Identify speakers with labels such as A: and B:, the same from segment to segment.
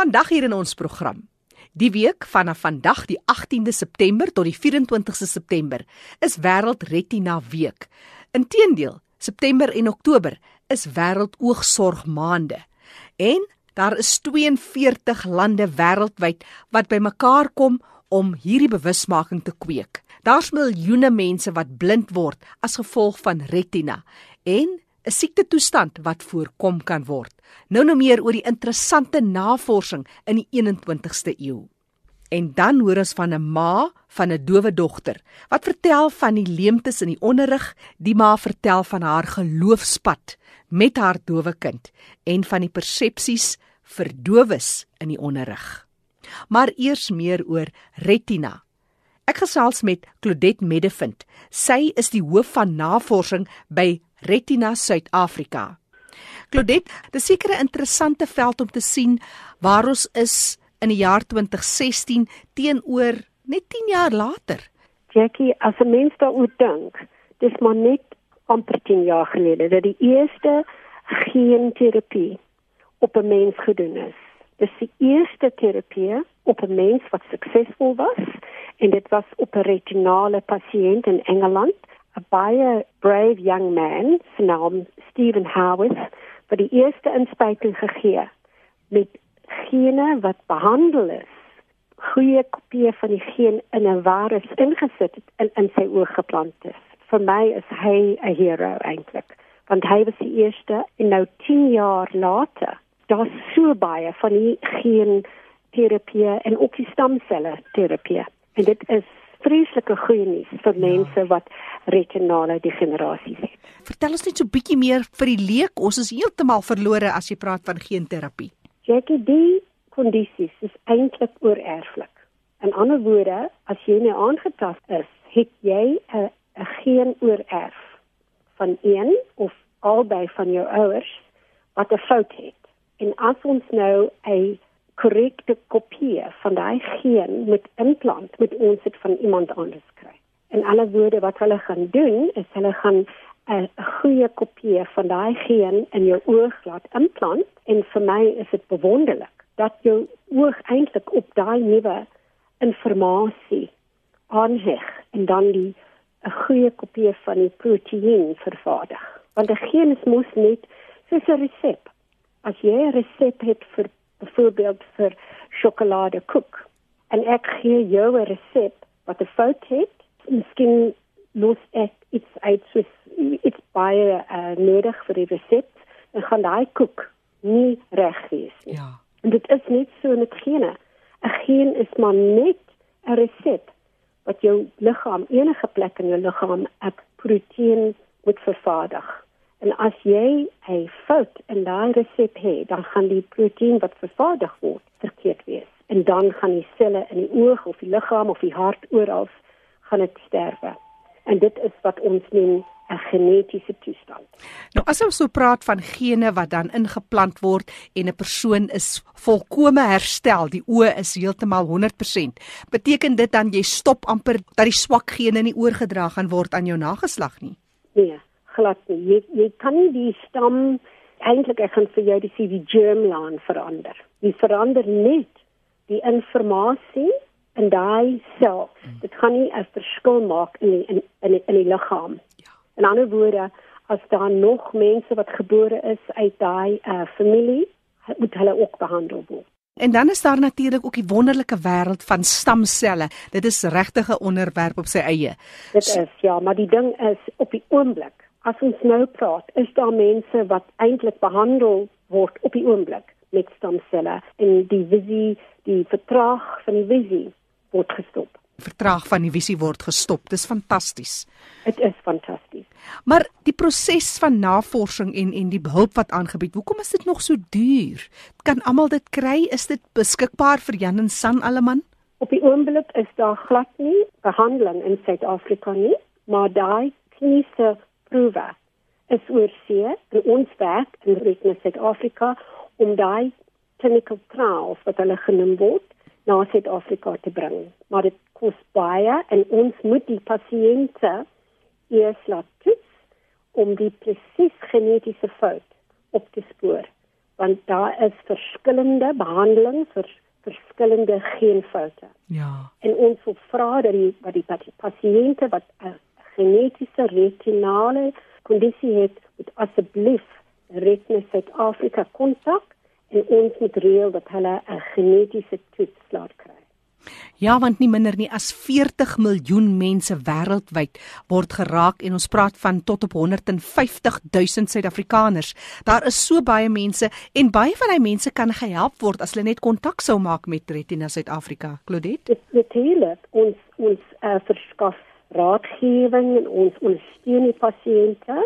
A: Vandag hier in ons program. Die week vanaf vandag die 18de September tot die 24ste September is wêreld retina week. Inteendeel, September en Oktober is wêreld oogsorg maande. En daar is 42 lande wêreldwyd wat bymekaar kom om hierdie bewusmaking te kweek. Daar's miljoene mense wat blind word as gevolg van retina en 'n siekte toestand wat voorkom kan word. Nou nou meer oor die interessante navorsing in die 21ste eeu. En dan hoor ons van 'n ma van 'n dowe dogter wat vertel van die leemtes in die onderrig. Die ma vertel van haar geloofspad met haar dowe kind en van die persepsies vir dowes in die onderrig. Maar eers meer oor retina. Ek gesels met Claudette Medevind. Sy is die hoof van navorsing by Retina Suid-Afrika. Claudette, dis seker 'n interessante veld om te sien waar ons is in die jaar 2016 teenoor net 10 jaar later.
B: Jackie, as 'n mens daaroor dink, dis maar net amper 10 jaar gelede dat die eerste genterapie op 'n mens gedoen is. Dis die eerste terapie op 'n mens wat suksesvol was en dit was op 'n retinale pasiënt in Engeland a baie brave young man, naam Stephen Howarth, vir die eerste inspuiting gegee met gene wat behandel is. Goeie kopie van die geen in 'n virus ingesit het en in sy oog geplant is. Vir my is hy 'n hero eintlik, want hy was die eerste en nou 10 jaar later, daar's so baie van die geen terapie en ook die stamselle terapie. En dit is vreeslike goeie nuus vir ja. mense wat retinale degenerasie het.
A: Vertel ons net so 'n bietjie meer vir die leek. Ons is heeltemal verlore as jy praat van geenterapie.
B: Jackie, die kondisies is eintlik oorerflik. In ander woorde, as jy nou aangetast is, het jy 'n geen oorerf van een of albei van jou ouers wat 'n fout het. En as ons nou 'n korrekte kopie van daai geen met implant met ons dit van iemand anders kry. En alle woorde wat hulle gaan doen is hulle gaan 'n goeie kopie van daai geen in jou oog laat implant en vir my is dit bewonderlik dat jou oog eintlik op daai nuwe inligting aanheg en dan die 'n goeie kopie van die proteïen vervaardig. Want 'n geen is mos net soos 'n resep. As jy 'n resep het vir byvoorbeeld vir sjokoladekoek en ek gee jou 'n resep wat 'n fout het, miskien los ek iets uit soos iets baie uh, nodig vir die resep en gaan daai koek nie reg wees nie. Ja. En dit is net so met gene. 'n Geen is maar net 'n resep wat jou liggaam enige plek in jou liggaam 'n proteïen moet vervaardig. En as jy 'n fout in daai resep het, dan gaan die proteïen wat vervaardig word verkeerd wees. En dan gaan die selle in die oog of die liggaam of die hart oral gaan dit sterwe. En dit is wat ons noem 'n genetiese toestand.
A: Nou as ons so praat van gene wat dan ingeplant word en 'n persoon is volkome herstel, die oë is heeltemal 100%, beteken dit dan jy stop amper dat die swak gene in die oorgedra gaan word aan jou nageslag nie?
B: Nee glad nie. Jy jy kan nie die stam eintlik ek gaan vir jou die CV germline verander. Jy verander net die inligting in daai sel. Dit gaan nie 'n verskil maak in die, in in die, in die liggaam. Ja. In ander woorde, as daar nog mense wat gebore is uit daai uh, familie, moet hulle ook behandel word.
A: En dan is daar natuurlik ook die wonderlike wêreld van stamselle. Dit is regtig 'n onderwerp op sy eie.
B: Dit is ja, maar die ding is op die oomblik as ons nou praat, is daar mense wat eintlik behandel word op die oomblik met stamselle en die visie, die vertraag van die visie word gestop.
A: Vertraag van die visie word gestop. Dis fantasties.
B: Dit is fantasties.
A: Maar die proses van navorsing en en die hulp wat aangebied, hoekom is dit nog so duur? Kan almal dit kry? Is dit beskikbaar vir Jan en San alleman?
B: Op die oomblik is daar glad nie behandeling in Suid-Afrika nie, maar daai kliniese proewe is oorsee en ons werk in Retina Suid-Afrika om daai clinical trials wat hulle genoem word na Suid-Afrika te bring. Maar dit kos baie en ons moet die pasiënte eers laat toets om die presies genetiese fout op te spoor want daar is verskillende behandelings vir verskillende geenfoute.
A: Ja.
B: En ons wil vra dat die wat die pasiënte wat 'n genetiese retinale kondisie het, moet asseblief Retina Suid-Afrika kontak en ons moet reël dat hulle 'n genetiese toets laat kry.
A: Ja, want nie minder nie as 40 miljoen mense wêreldwyd word geraak en ons praat van tot op 150 000 Suid-Afrikaners. Daar is so baie mense en baie van daai mense kan gehelp word as hulle net kontak sou maak met Retina Suid-Afrika. Claudette,
B: natuurlik ons ons uh, verskaf raadgewing en ons ondersteun die pasiënte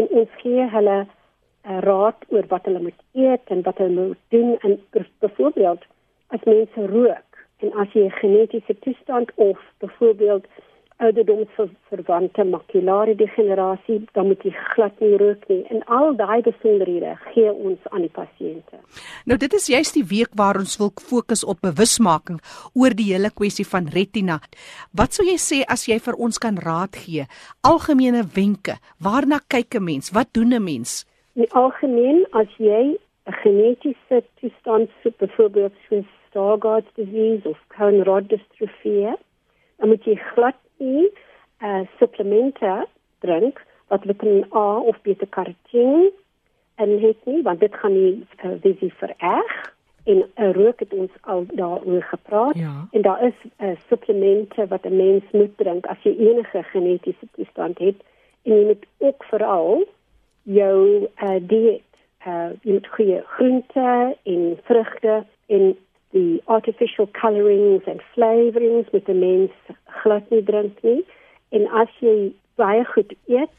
B: en ons gee hulle uh, raad oor wat hulle moet eet en wat hulle moet doen en byvoorbeeld as mense rook en as jy 'n genetiese toestand of byvoorbeeld ouderdomsverwante makulare degenerasie, dan moet jy glad nie rook nie. En al daai besonderhede gee ons aan die pasiënte.
A: Nou dit is juist die week waar ons wil fokus op bewusmaking oor die hele kwessie van retina. Wat sou jy sê as jy vir ons kan raad gee? Algemene wenke. Waarna kyk 'n mens? Wat doen 'n mens?
B: In algemeen as jy 'n genetiese toestand het, byvoorbeeld soos Stargardt's disease of Cohen-Rod dystrophie, dan moet jy glad nie uh, supplemente drink wat vitamin A of beta-carotene en het nie, want dit gaan nie uh, visie vererg. En uh, rook het ons al daaroor gepraat.
A: Ja.
B: en daar is uh, supplemente wat 'n mens moet drink as jy enige genetiese toestand het. En jy moet ook veral jou uh, dieet uh, jy moet goeie groente en vrugte en die artificial colorings and flavorings met 'n mens glad nie drink nie en as jy baie goed eet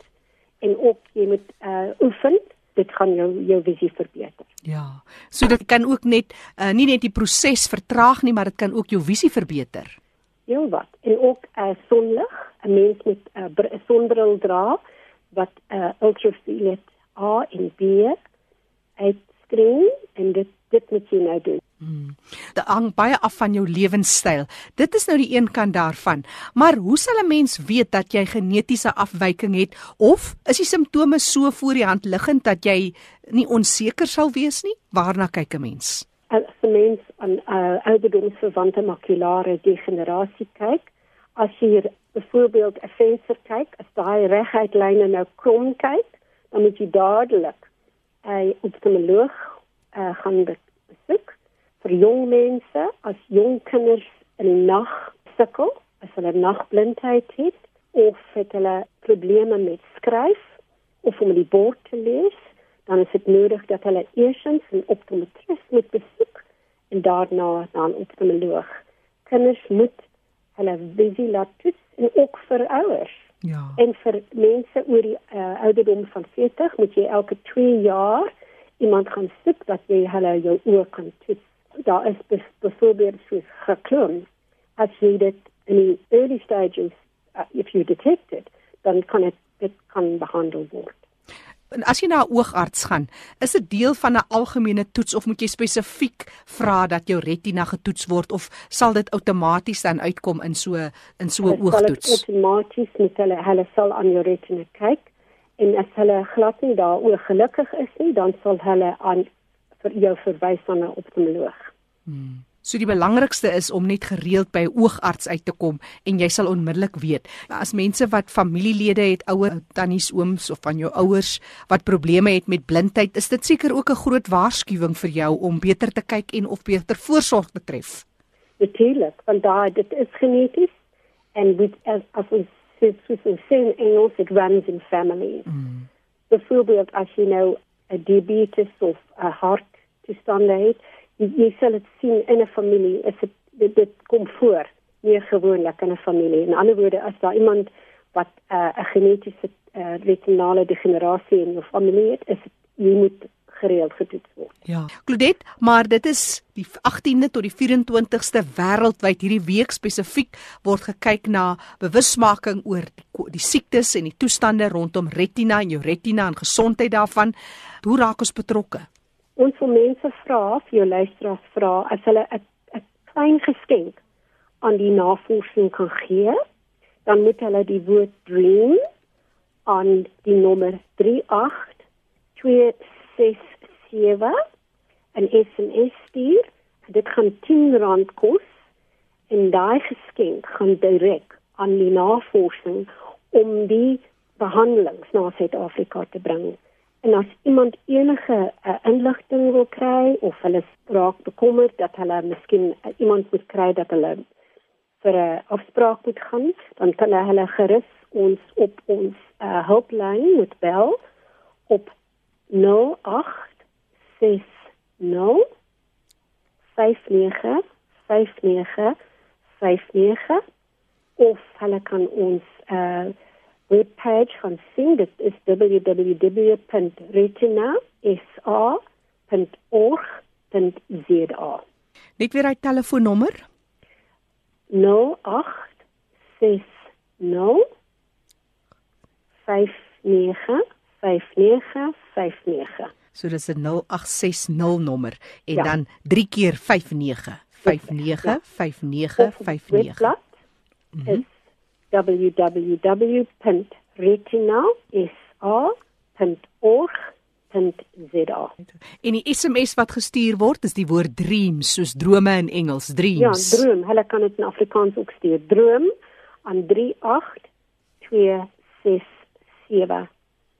B: en ook jy moet uh, oefen dit gaan jou jou visie verbeter.
A: Ja. So dit kan ook net uh, nie net die proses vertraag nie, maar dit kan ook jou visie verbeter.
B: Heel wat. En ook 'n uh, sonlig, 'n mens met 'n uh, sonbril dra wat uh, ultraviolet A en B uitskree en dit dit moet jy nou doen.
A: Hmm. Dit hang baie af van jou lewenstyl. Dit is nou die een kant daarvan. Maar hoe sal 'n mens weet dat jy genetiese afwyking het of is die simptome so voor die hand liggend dat jy nie onseker sal wees nie? Waarna kyk 'n mens?
B: As 'n mens aan uh, ouderdomsverwante makulare degenerasie kyk, as jy byvoorbeeld 'n venster kyk, as daai reguit lyne nou krom kyk, dan moet jy dadelik 'n uh, optomeloog uh, gaan besoek vir jong mense as jong kinders in die nag sukkel, as hulle nagblindheid het of het hulle probleme met skryf of om die bord te lees, dan is dit nodig dat hulle eersins 'n optometris moet besoek en daarna dan 'n optomeloog. Kinders moet hulle visie laat toets en ook vir ouers.
A: Ja.
B: En vir mense oor die uh, ouderdom van 40 moet jy elke 2 jaar iemand gaan soek dat jy hulle jou oë kan toets daar is byvoorbeeld soos gekloon as jy dit in die early stages uh, if you detect it dan kan dit dit kan behandel word
A: En as jy na 'n oogarts gaan, is dit deel van 'n algemene toets of moet jy spesifiek vra dat jou retina getoets word of sal dit outomaties dan uitkom in so in so 'n oogtoets?
B: Outomaties met hulle hulle sal aan jou retina kyk en as hulle glad nie daaroor gelukkig is nie, dan sal hulle aan vir jou verwys na 'n optomeloog.
A: Hmm. So die belangrikste is om net gereeld by 'n oogarts uit te kom en jy sal onmiddellik weet. As mense wat familielede het, ouer tannies, ooms of van jou ouers wat probleme het met blindheid, is dit seker ook 'n groot waarskuwing vir jou om beter te kyk en of beter voorsorg te tref.
B: Natuurlik, want daai dit is geneties en dit as as ons sê soos in Engels it runs in families. Mm. Byvoorbeeld as jy nou 'n diabetes of 'n harttoestand het, jy, jy sal dit sien in 'n familie is dit dit, dit kom voor meer gewoonlik in 'n familie in ander woorde as daar iemand wat uh, 'n genetiese uh, retinale degenerasie in jou familie het is jy moet gereeld getoets word.
A: Ja. Claudette, maar dit is die 18de tot die 24ste wêreldwyd hierdie week spesifiek word gekyk na bewusmaking oor die, die siektes en die toestande rondom retina en jou retina en gesondheid daarvan. Hoe raak ons betrokke?
B: Ons wil mense vra, vir jou luisteraars vra as hulle 'n 'n klein geskenk aan die navorsing kan gee, dan moet hulle die woord dream aan die nommer 38267 'n SMS stuur. Dit gaan R10 kos en daai geskenk gaan direk aan die navorsing om die behandelings na Suid-Afrika te bring. En as iemand enige uh, inligting wil kry of hulle raak bekommerd dat hulle miskien uh, iemand moet kry dat hulle vir 'n afspraak moet gaan, dan kan hulle gerus ons op ons uh, hulplyn moet bel op 0860 59 59 59 of hulle kan ons uh, webpage gaan sien. Dit is www.retina.sa.org.za
A: Net weer hy telefoonnommer?
B: 0860 595959
A: So dis 'n 0860 nommer en ja. dan 3 keer 59 59 59 59
B: is www.retinalsa.org.za.
A: En die SMS wat gestuur word is die woord dream soos drome in Engels, dreams.
B: Ja, droom. Hulle kan dit in Afrikaans ook stuur. Droom aan 38267.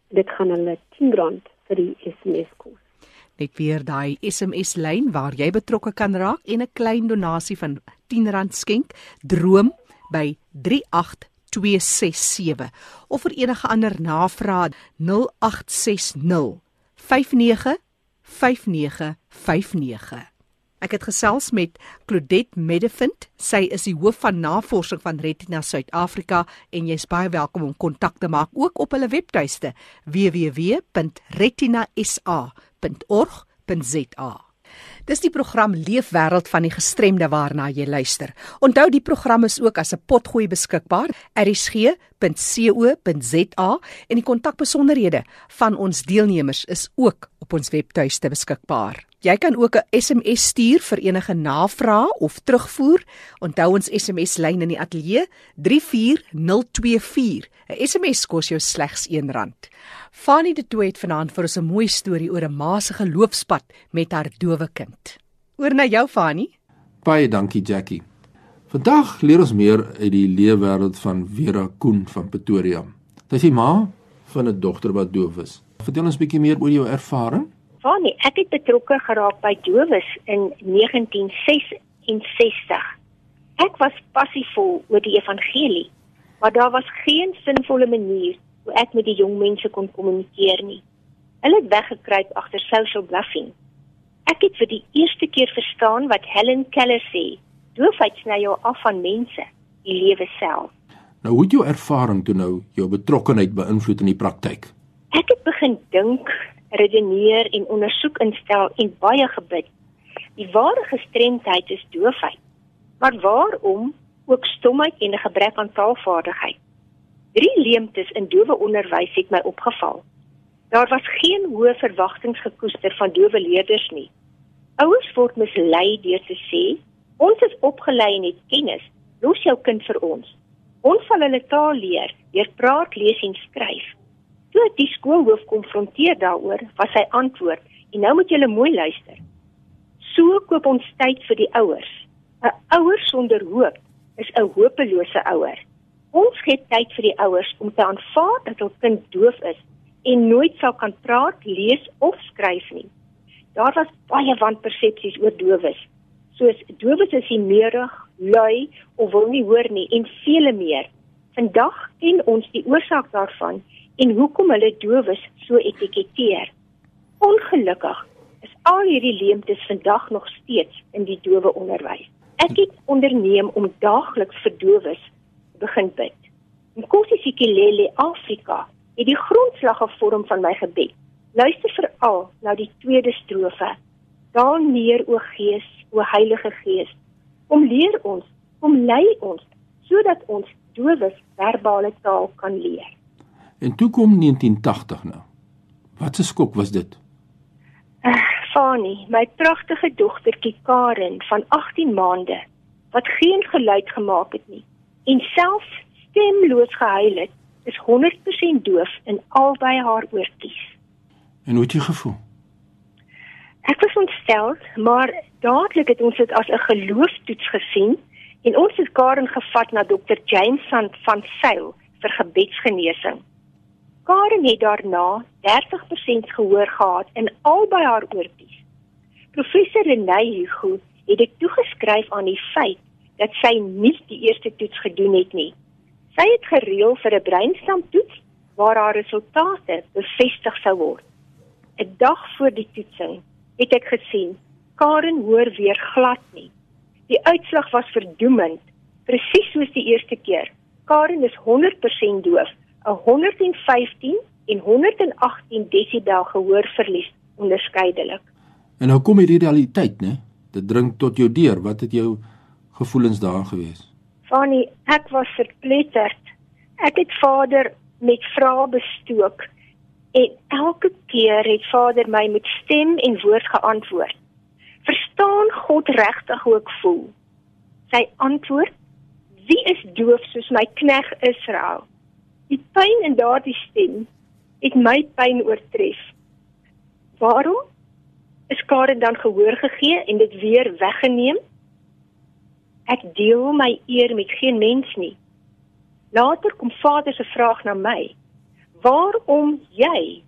B: Dit gaan hulle 10 rand vir die SMS kos.
A: Net weer daai SMS lyn waar jy betrokke kan raak en 'n klein donasie van R10 skenk. Droom by 38267 of vir enige ander navraag 0860 595959 Ek het gesels met Claudette Medevind. Sy is die hoof van navorsing van Retina Suid-Afrika en jy's baie welkom om kontak te maak ook op hulle webtuiste www.retinasa.org.za. Dis die program Leefwêreld van die gestremde waarna jy luister. Onthou die program is ook as 'n potgooi beskikbaar rsg.co.za en die kontakbesonderhede van ons deelnemers is ook op ons webtuiste beskikbaar. Jy kan ook 'n SMS stuur vir enige navrae of terugvoer. Onthou ons SMS lyn in die ateljee 34024. 'n SMS kos jou slegs R1. Fanny de Tooy het vanaand vir ons 'n mooi storie oor 'n ma se geloofspad met haar dowe kind. Oor na jou Fanny.
C: Baie dankie Jackie. Vandag leer ons meer uit die leefwêreld van Vera Koen van Pretoria. Sy is die ma van 'n dogter wat doof is. Vertel ons 'n bietjie meer oor jou ervaring.
D: Fanny, ek het betrokke geraak by dowes in 1966. Ek was passievol oor die evangelie, maar daar was geen sinvolle manier hoe ek met die jong mense kon kommunikeer nie. Hulle het weggekruip agter social bluffing. Ek het vir die eerste keer verstaan wat Helen Keller sê: "Doofheid sny jou af van mense, die lewe self."
C: Nou hoe het jou ervaring toe nou jou betrokkeheid beïnvloed in die praktyk?
D: Ek het begin dink, redeneer en ondersoek instel en baie gebid. Die ware gestremdheid is doofheid. Maar waarom ook stomheid en 'n gebrek aan taalvaardigheid? Drie leemtes in dowe onderwys het my opgeval. Daar was geen hoë verwagtinge gekoester van dowe leerders nie. Ouers word mislei deur te sê: "Ons is opgelei en het kennis, los jou kind vir ons. Ons sal hulle taal leer deur praat, lees en skryf." Toe die skoolhoof konfronteer daaroor, was sy antwoord: "En nou moet julle mooi luister. So koop ons tyd vir die ouers. 'n Ouer sonder hoop is 'n hopelose ouer." Ons gee tyd vir die ouers om te aanvaar dat hul kind doof is en nooit sal kan praat, lees of skryf nie. Daar was baie wanpersepsies oor dowes, soos dowes is nie meerig, lui of wil nie hoor nie en vele meer. Vandag ken ons die oorsaak daarvan en hoekom hulle dowes so etiketeer. Ongelukkig is al hierdie leemtes vandag nog steeds in die dowe onderwys. Ek het onderneem om daagliks vir dowes begin bid. Nkosi Sikelele Afrika het die grondslag gevorm van my gebed. Luister veral na die tweede strofe. Daal neer o Gees, o Heilige Gees. Kom leer ons, kom lei ons sodat ons dowes verbale taal kan leer.
C: En toe kom 1980 nou. Wat 'n skok was dit?
D: Uh, Fani, my pragtige dogtertjie Karen van 18 maande wat geen geluid gemaak het nie en self stemloos gehuil het, is 100% doof in albei haar oortjies.
C: En hoe het jy gevoel?
D: Ek was ontstel, maar dadelik het ons dit as 'n geloofstoets gesien en ons het Karen gevat na dokter James van van Sail vir gebedsgenesing. Karen het daarna 30% gehoor gehad in albei haar oortjies. Professor Renay Hugo het dit toegeskryf aan die feit dat sy nie die eerste toets gedoen het nie. Sy het gereël vir 'n breinstamtoets waar haar resultate bevestig sou word. 'n Dag voor die toetsing het ek gesien Karen hoor weer glad nie. Die uitslag was verdoemend, presies soos die eerste keer. Karen is 100% doof, 115 en 118 desibel gehoorverlies onderskeidelik.
C: En nou kom hierdie realiteit, né? Dit dring tot jou deur. Wat het jou gevoelens daar gewees?
D: Fanny, ek was verpletterd. Ek het vader met vrae bestook en elke keer het vader my met stem en woord geantwoord. Verstaan God regtig hoe ek voel? Sy antwoord: Wie is doof soos my knegg Israel? Die pyn in daardie stem het my pyn oortref. Waarom is Karen dan gehoor gegee en dit weer weggeneem? Ek deel my eer met geen mens nie. Later kom Vader se vraag na my: "Waarom jy?"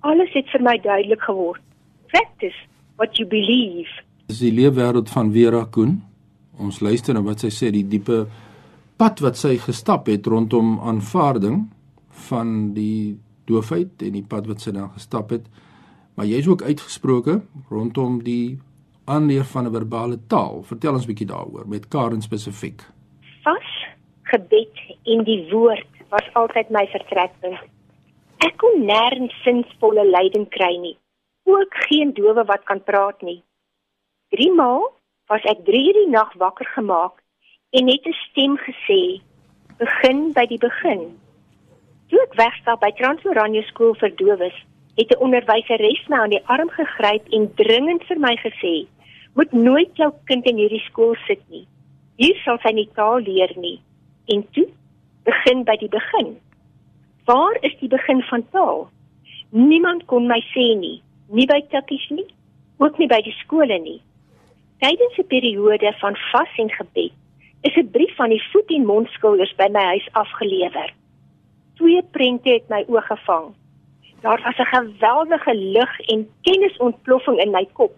D: Alles het vir my duidelik geword. Practice what you believe.
C: Dis die leefwêreld van Vera Koen. Ons luister na wat sy sê, die diepe pad wat sy gestap het rondom aanvaarding van die doofheid en die pad wat sy dan gestap het. Maar jy is ook uitgesproke rondom die aanleer van 'n verbale taal. Vertel ons bietjie daaroor met Karen spesifiek.
D: Vas gebed en die woord was altyd my vertrekpunt. Ek kon nêrens sinsvolle leiding kry nie. Ook geen dowe wat kan praat nie. Drie maal was ek 3 uur die nag wakker gemaak en het 'n stem gesê: "Begin by die begin." Toe ek wegstap by Transoranje skool vir dowes, het 'n onderwyseres my aan die arm gegryp en dringend vir my gesê: "Moet nooit jou kind in hierdie skool sit nie. Hier sal sy nie taal leer nie." En toe begin by die begin. Waar is die begin van taal? Niemand kon my sê nie, nie by tikkies nie, ook nie by die skole nie. Tydens 'n periode van vas en gebed is 'n brief van die voet en mondskilders by my huis afgelewer. Twee prente het my oë gevang. Daar was 'n geweldige lig en kennisontploffing in my kop.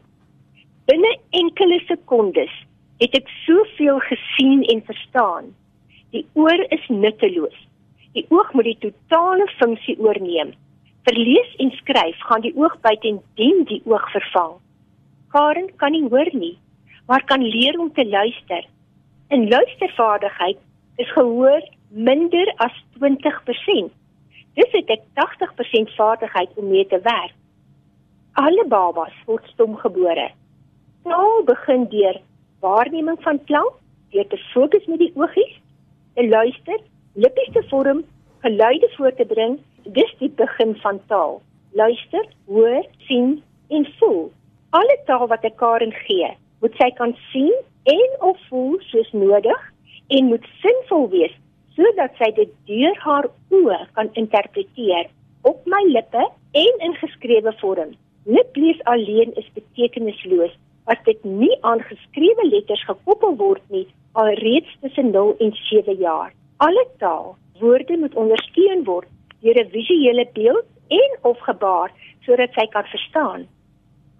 D: Binne enkele sekondes het ek soveel gesien en verstaan. Die oor is nutteloos. Die oog moet die totale funksie oorneem. Vir lees en skryf gaan die oog buiten dien die oog vervang. Karen kan nie hoor nie, maar kan leer om te luister. In luistervaardigheid is gehoor minder as 20%. Dis het ek 80% vaardigheid om mee te werk. Alle babas word stom gebore. Taal begin deur waarneming van klank, deur te fokus met die oogies, te luister, lippies te vorm, geluide voor te bring. Dis die begin van taal. Luister, hoor, sien en voel. Alle taal wat ek Karen gee, moet sy kan sien en of voel soos nodig en moet sinvol wees sodat sy dit deur haar oë kan interpreteer op my lippe en in geskrewe vorm. Liplees alleen is betekenisloos as dit nie aan geskrewe letters gekoppel word nie alreeds tussen 0 en 7 jaar. Alle taal, woorde moet ondersteun word deur 'n visuele beeld en of gebaar sodat sy kan verstaan.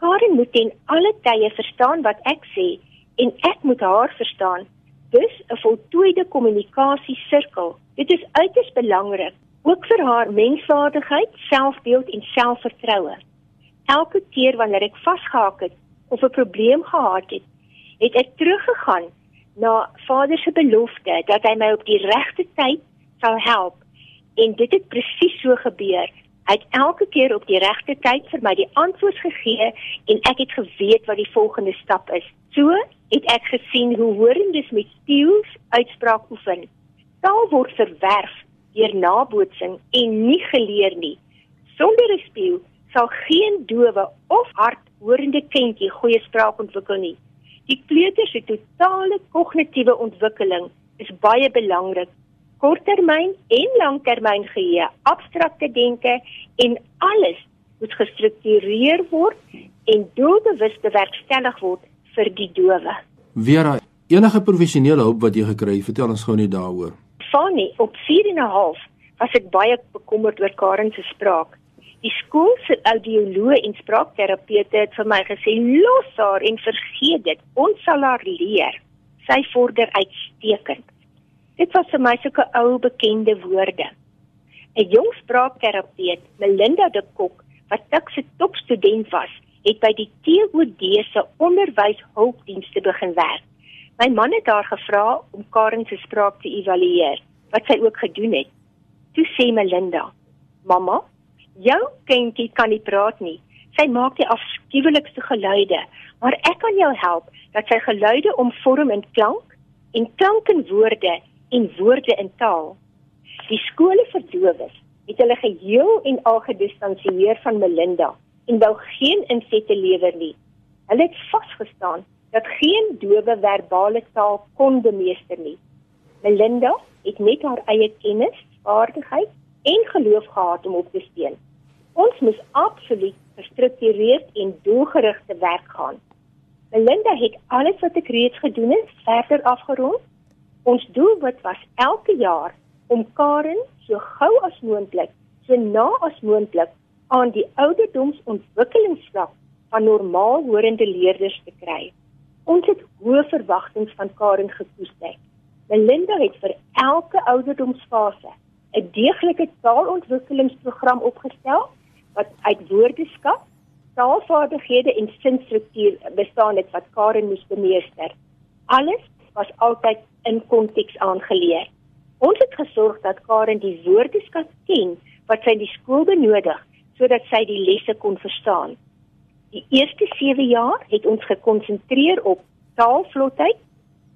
D: Karen moet ten alle tye verstaan wat ek sê en ek moet haar verstaan. Dis 'n voltooide kommunikasie sirkel. Dit is uiters belangrik ook vir haar menswaardigheid, selfbeeld en selfvertroue. Elke keer wanneer ek vasgehak het of 'n probleem gehad het, het ek teruggegaan na Vader se belofte dat hy my op die regte tyd sal help. En dit het presies so gebeur. Hy het elke keer op die regte tyd vir my die antwoord gegee en ek het geweet wat die volgende stap is. So het ek gesien hoe hoorendes met steels uitspraak oefen. Taal word verwerf deur nabootsing en nie geleer nie. Sonder 'n spieël sal geen dowe of hardhorende kindjie goeie spraak ontwikkel nie. Die kleuter se totale kognitiewe ontwikkeling is baie belangrik korttermyn en langtermyn geheue, abstrakte denke en alles moet gestruktureer word en doelbewus bewerkstellig word vir die dowe.
C: Vera, enige professionele hulp wat jy gekry het, vertel ons gou net daaroor.
D: Fanny, op 4 en 'n half was ek baie bekommerd oor Karen se spraak. Die skool se audioloog en spraakterapeute het vir my gesê los haar en vergeet dit. Ons sal haar leer. Sy vorder uitstekend. Dit was vir my sulke ou bekende woorde. 'n Jong spraakterapeut, Melinda de Kok, wat tik se topstudent was, het by die TOD se onderwyshulpdienste begin werk. My man het haar gevra om Karen se spraak te evalueer, wat sy ook gedoen het. Toe sê Melinda: "Mamma, jou kindjie kan nie praat nie. Sy maak die afskuwelikste geluide, maar ek kan jou help dat sy geluide omvorm in klank en klank in woorde en woorde in taal." Die skole vir dowes het hulle geheel en al gedistansieer van Melinda en wou geen insette lewer nie. Hulle het vasgestaan dat geen dowe verbale taal kon bemeester nie. Melinda het net haar eie kennis, vaardigheid en geloof gehad om op te steun. Ons moet absoluut gestruktureerd en doelgerigte werk gaan. Melinda het alles wat ek reeds gedoen het, verder afgerond. Ons doel wat was elke jaar om Karen so gou as moontlik, so na as moontlik aan die ouderdomsontwikkelingsvlak van normaal horende leerders te kry. Ons het hoë verwagtinge van Karen gekoester. Melinda het vir elke ouderdomsfase 'n deeglike taalontwikkelingsprogram opgestel wat uit woordeskat, taalvaardighede en sinstruktuur bestaan het wat Karen moes bemeester. Alles was altyd in konteks aangeleer. Ons het gesorg dat Karen die woordeskat ken wat sy in die skool benodig sodat sy die lesse kon verstaan. Die eerste 7 jaar het ons gekonsentreer op taalvlotheid,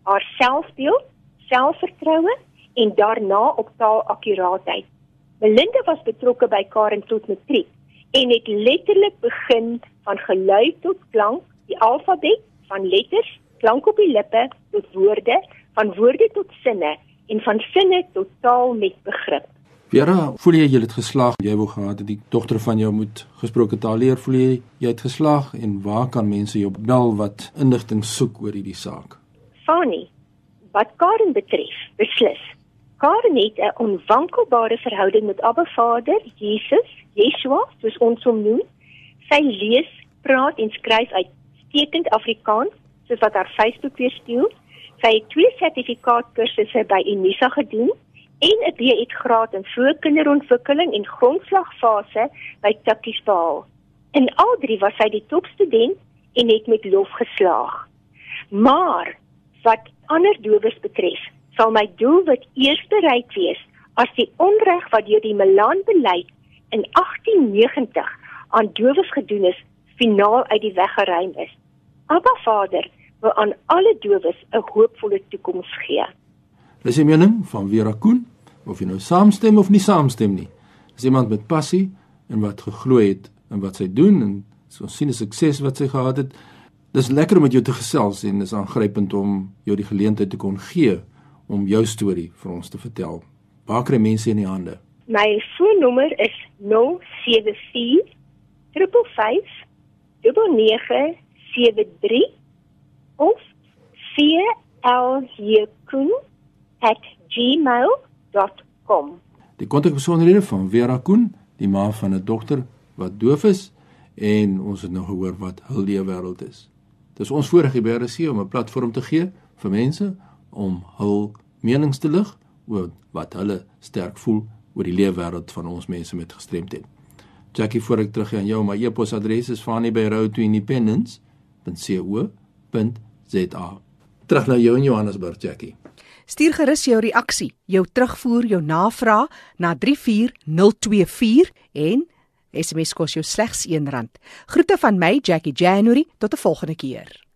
D: haar selfbeeld selfvertroue en daarna op taalakkuraatheid. Melinda was betrokke by Karen tot matriek en het letterlik begin van geluid tot klank, die alfabet van letters, klank op die lippe tot woorde, van woorde tot sinne en van sinne tot taal met begrip.
C: Vera, voel jy jy het geslaag? Jy wou gehad het die dogter van jou moet gesproke taal leer. Voel jy jy het geslaag en waar kan mense jou bel wat inligting soek oor hierdie saak?
D: Fanny, Wat Karen betref, beslis. Karen het 'n onwankelbare verhouding met Abba Vader, Jesus, Yeshua, soos ons hom noem. Sy lees, praat en skryf uitstekend Afrikaans, soos wat haar Facebook weerspieël. Sy het twee sertifikaatkursusse by Unisa gedoen en 'n B.Ed graad in vroegkinderontwikkeling en grondslagfase by Tukkies behaal. In al drie was sy die topstudent en het met lof geslaag. Maar wat ander dowes betref, sal my doelwit eers bereik wees as die onreg wat deur die Milan beleid in 1890 aan dowes gedoen is, finaal uit die weg geruim is. Abba Vader wil aan alle dowes 'n hoopvolle toekoms gee.
C: Dis die mening van Vera Koen, of jy nou saamstem of nie saamstem nie. Dis iemand met passie en wat geglo het in wat sy doen en so sien 'n sukses wat sy gehad het. Dis lekker om met jou te gesels en dis aangrypend om jou die geleentheid te kon gee om jou storie vir ons te vertel. Waar kry mense in die hande?
D: My foonnommer is 074 555 9973 of cljkoen@gmail.com.
C: Die kontakbesonderhede van Vera Koen, die ma van 'n dogter wat doof is en ons het nou gehoor wat hul lewe wêreld is. Dis ons vorige by RC om 'n platform te gee vir mense om hul menings te lig oor wat hulle sterk voel oor die lewe wêreld van ons mense met gestremdheid. Jackie, voor ek terug aan jou, my e-posadres is fani@roadtoindependence.co.za. Terug na jou in Johannesburg, Jackie.
A: Stuur gerus jou reaksie, jou terugvoer, jou navraag na 34024 en SMS kos jou slegs R1. Groete van my Jackie January tot 'n volgende keer.